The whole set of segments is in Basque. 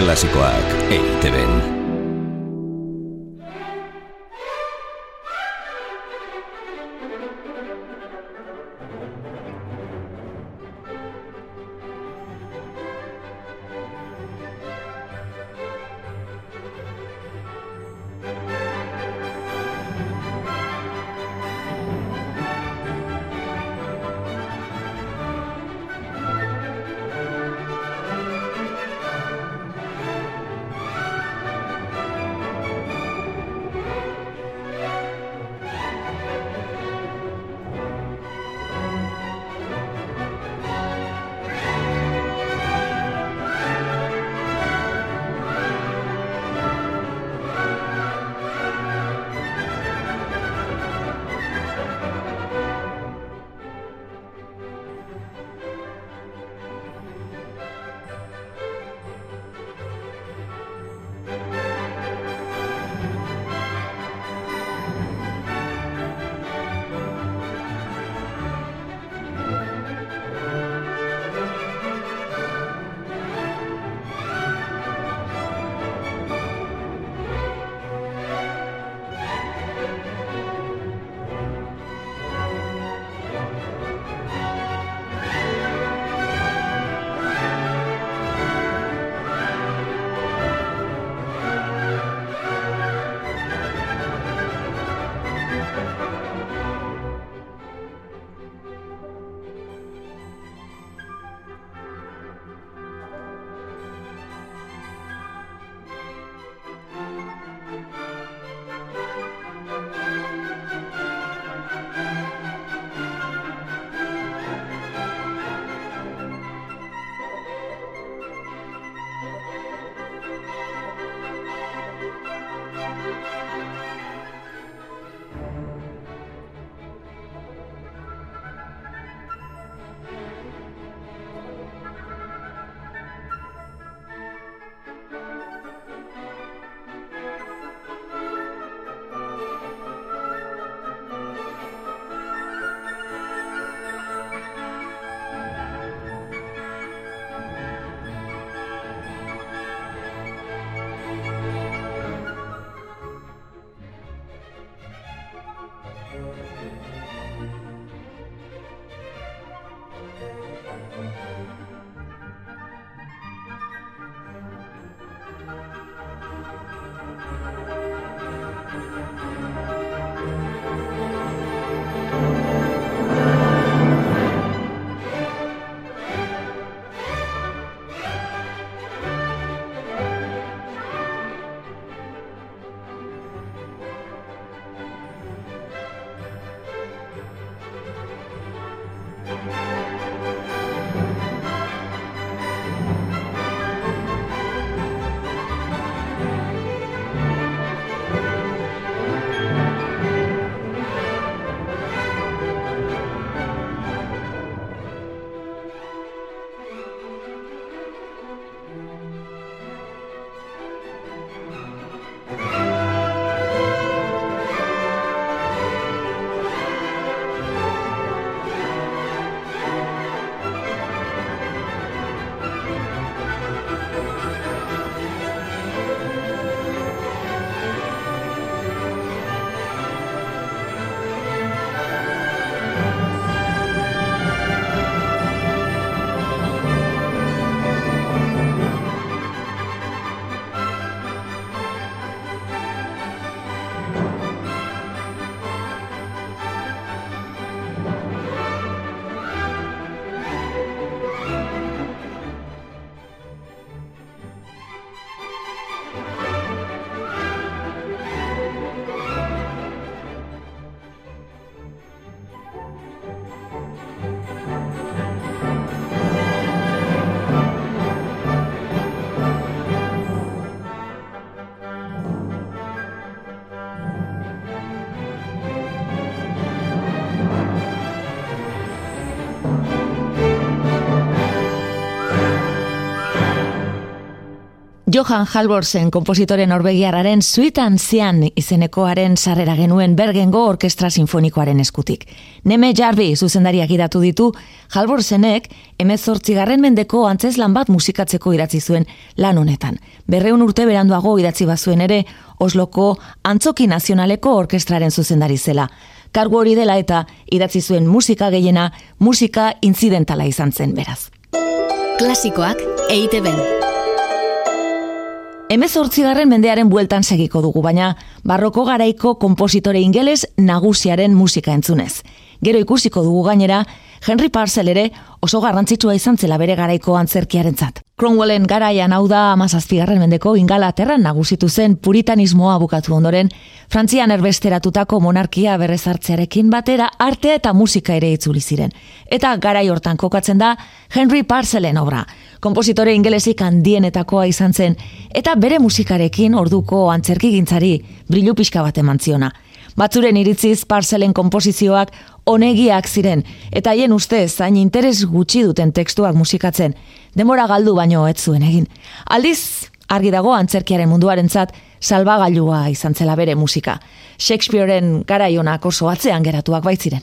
Klasikoak EITB-en. Johan Halvorsen kompositore norbegiarraren Suitan Zian izenekoaren sarrera genuen Bergengo Orkestra Sinfonikoaren eskutik. Neme Jarbi zuzendariak idatu ditu, Halvorsenek emezortzigarren mendeko antzeslan bat musikatzeko idatzi zuen lan honetan. Berreun urte beranduago idatzi bazuen ere, Osloko Antzoki Nazionaleko Orkestraren zuzendari zela. Kargu hori dela eta idatzi zuen musika gehiena, musika incidentala izan zen beraz. Klasikoak eite Hemezortzigarren mendearen bueltan segiko dugu, baina barroko garaiko kompositore ingeles nagusiaren musika entzunez. Gero ikusiko dugu gainera, Henry Parcel ere oso garrantzitsua izan zela bere garaiko antzerkiaren zat. Cromwellen garaian hau da amazazpigarren mendeko ingalaterran nagusitu zen puritanismoa bukatu ondoren, Frantzian erbesteratutako monarkia berrezartzearekin batera artea eta musika ere itzuli ziren. Eta garai hortan kokatzen da Henry Parcelen obra, kompositore ingelesik handienetakoa izan zen, eta bere musikarekin orduko antzerki gintzari brilu pixka bat eman ziona. Batzuren iritziz Parcelen komposizioak onegiak ziren, eta haien ustez zain interes gutxi duten tekstuak musikatzen, demora galdu baino ez zuen egin. Aldiz, argi dago antzerkiaren munduarentzat salbagailua izan zela bere musika. Shakespearen garaionak oso atzean geratuak baitziren.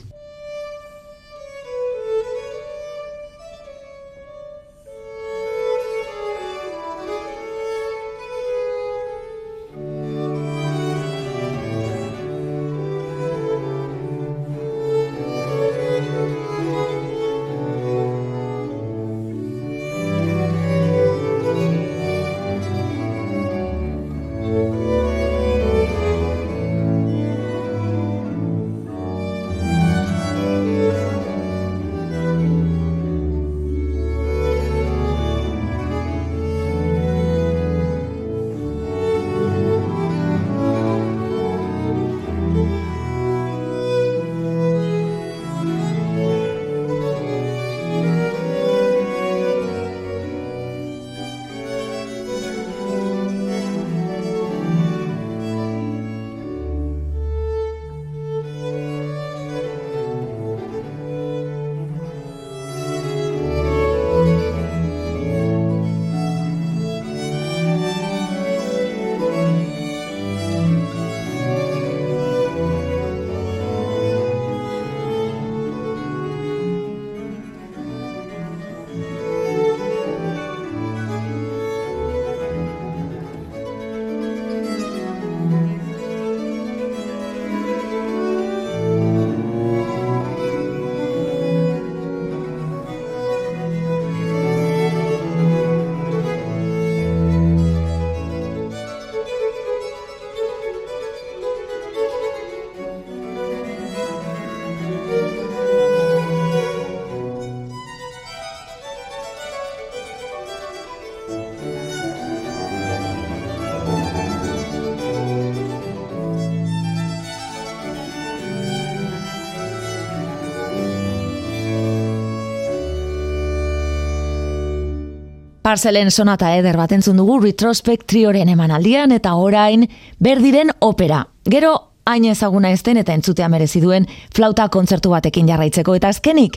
Parcelen sonata eder bat entzun dugu Retrospect trioren emanaldian eta orain berdiren opera. Gero hain ezaguna ezten eta entzutea merezi duen flauta kontzertu batekin jarraitzeko eta azkenik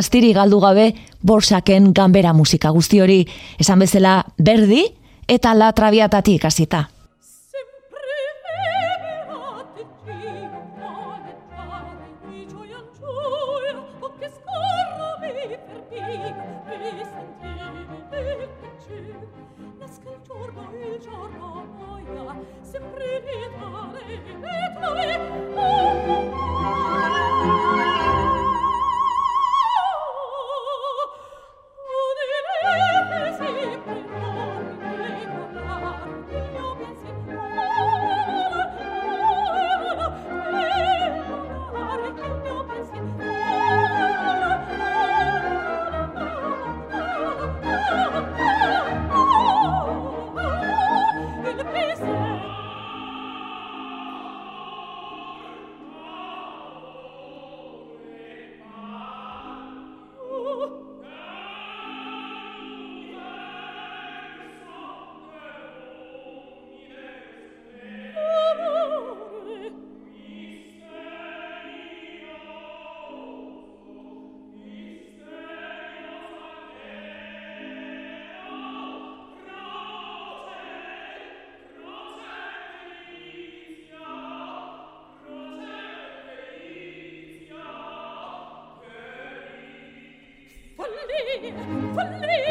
astiri galdu gabe borsaken ganbera musika guzti hori esan bezala berdi eta la traviatatik hasita. For con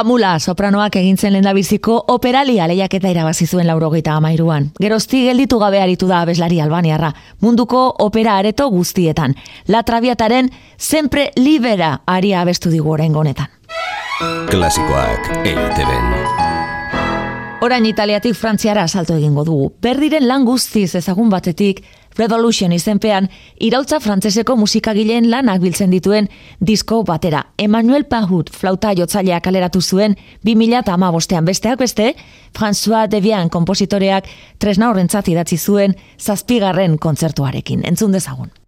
Mula sopranoak egintzen lendabiziko operalia lehiaketa irabazi zuen laurogeita amairuan. Gerozti gelditu gabe aritu da abeslari albaniarra, munduko opera areto guztietan. La Traviataren sempre libera aria abestu digu orain gonetan. Klasikoak eiteben. Orain italiatik frantziara salto egingo dugu. Berdiren lan guztiz ezagun batetik, Revolution izenpean, irautza frantzeseko musikagileen lanak biltzen dituen disko batera. Emmanuel Pahut flauta jotzailea kaleratu zuen 2000 bostean besteak beste, François Devian kompositoreak tresna horrentzat idatzi zuen zazpigarren kontzertuarekin. Entzun dezagun.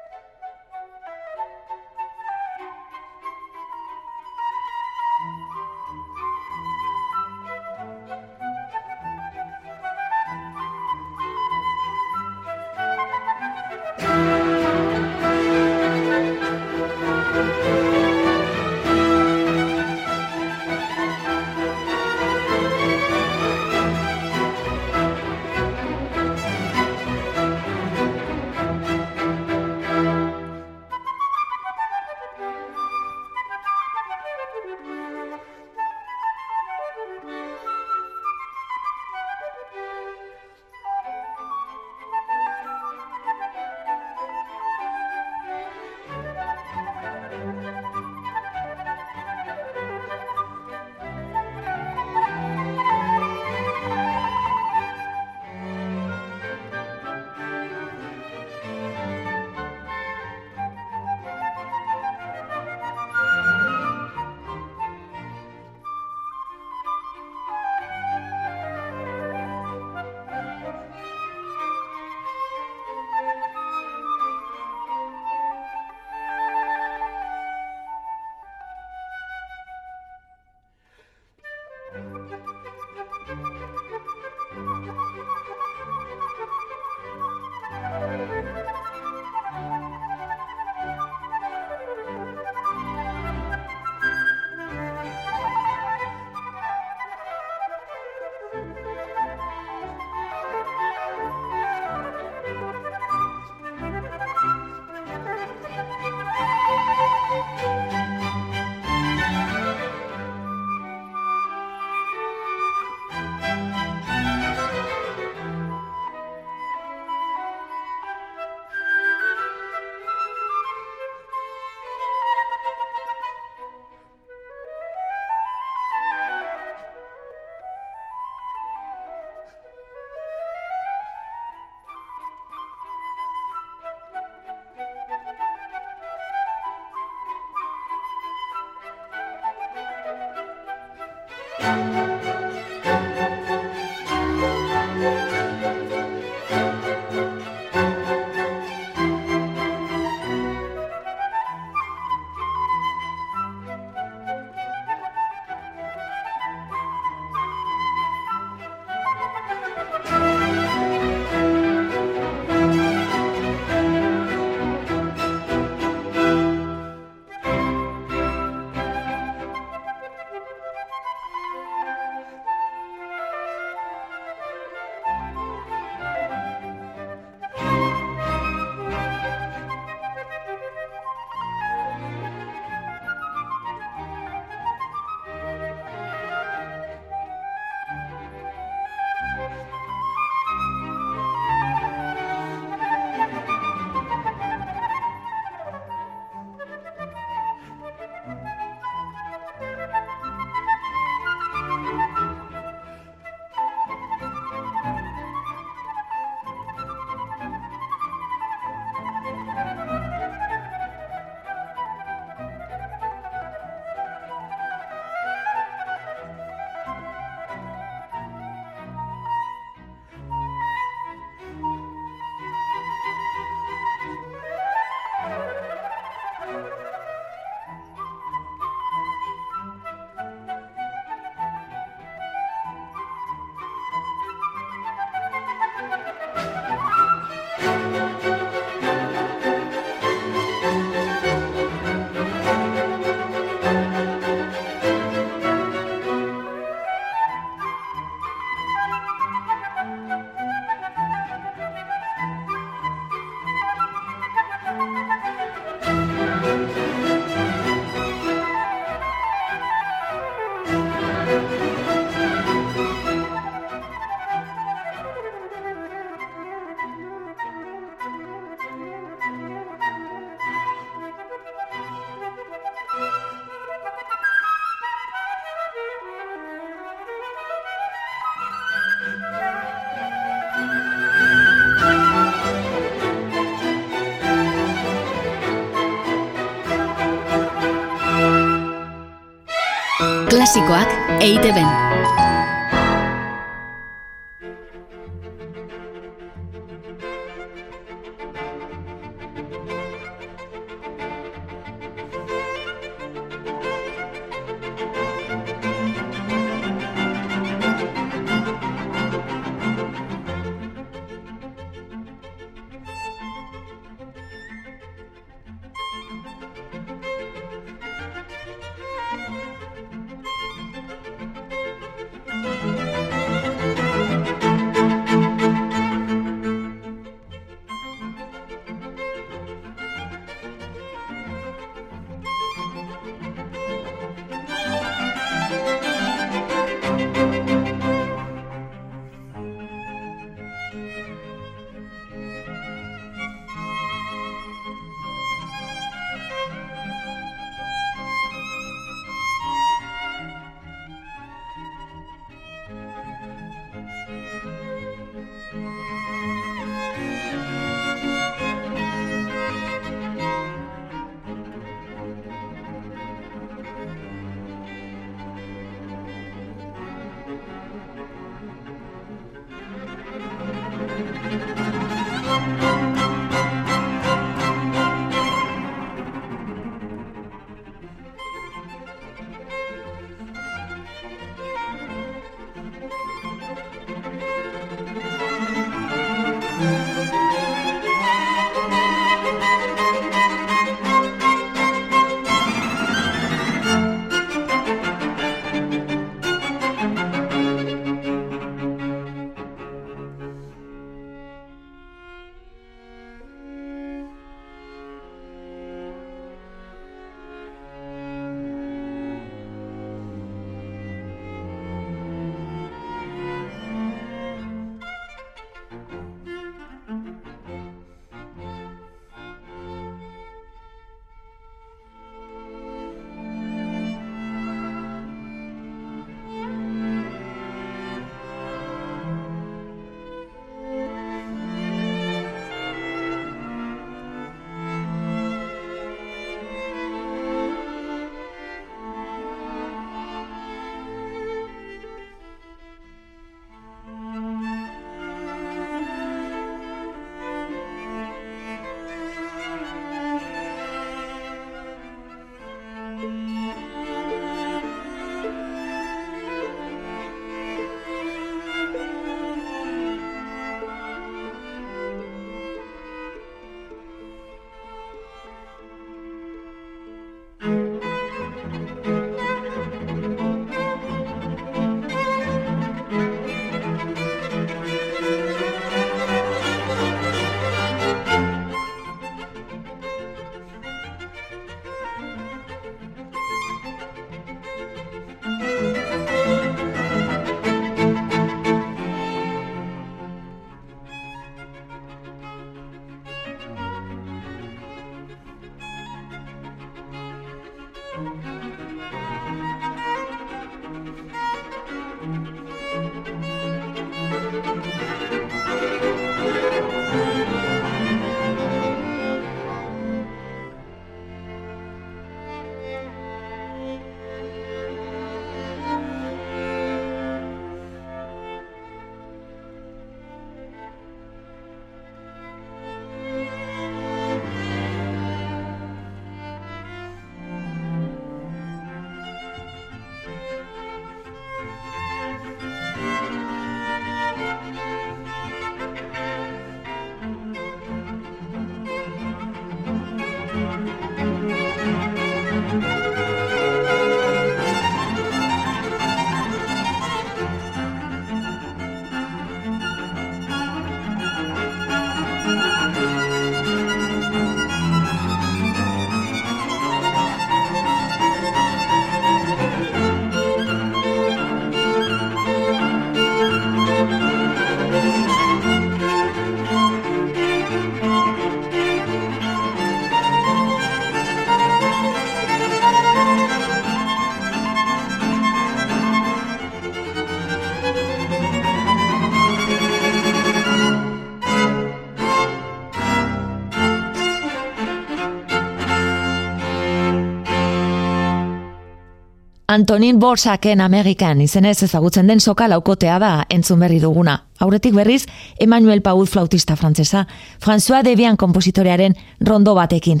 Antonin Borsaken Amerikan izenez ezagutzen den soka laukotea da entzun berri duguna. Aurretik berriz, Emmanuel Paul flautista frantzesa, François Debian kompositorearen rondo batekin.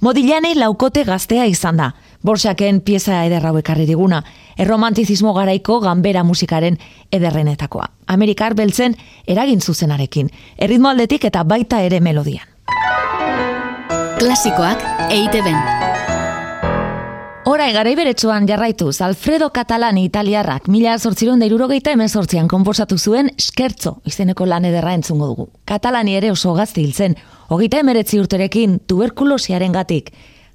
Modilanei laukote gaztea izan da. Borsaken pieza ederrau ekarri diguna. Erromantizismo garaiko ganbera musikaren ederrenetakoa. Amerikar beltzen eragin zuzenarekin. Erritmo aldetik eta baita ere melodian. Klasikoak EITB-en. Horai garai beretsuan jarraituz, Alfredo Catalani italiarrak mila sortziron da irurogeita emezortzian komposatu zuen skertzo izeneko lan ederra entzungo dugu. Catalani ere oso gazti hiltzen, hogeita emeretzi urterekin tuberkulosiaren gatik.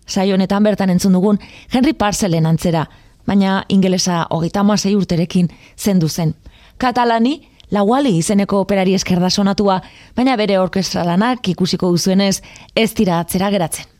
Saio bertan entzun dugun Henry Parcellen antzera, baina ingelesa hogeita amasei urterekin zendu zen. Catalani, Lauali izeneko operari eskerda sonatua, baina bere orkestralanak ikusiko duzuenez ez dira atzera geratzen.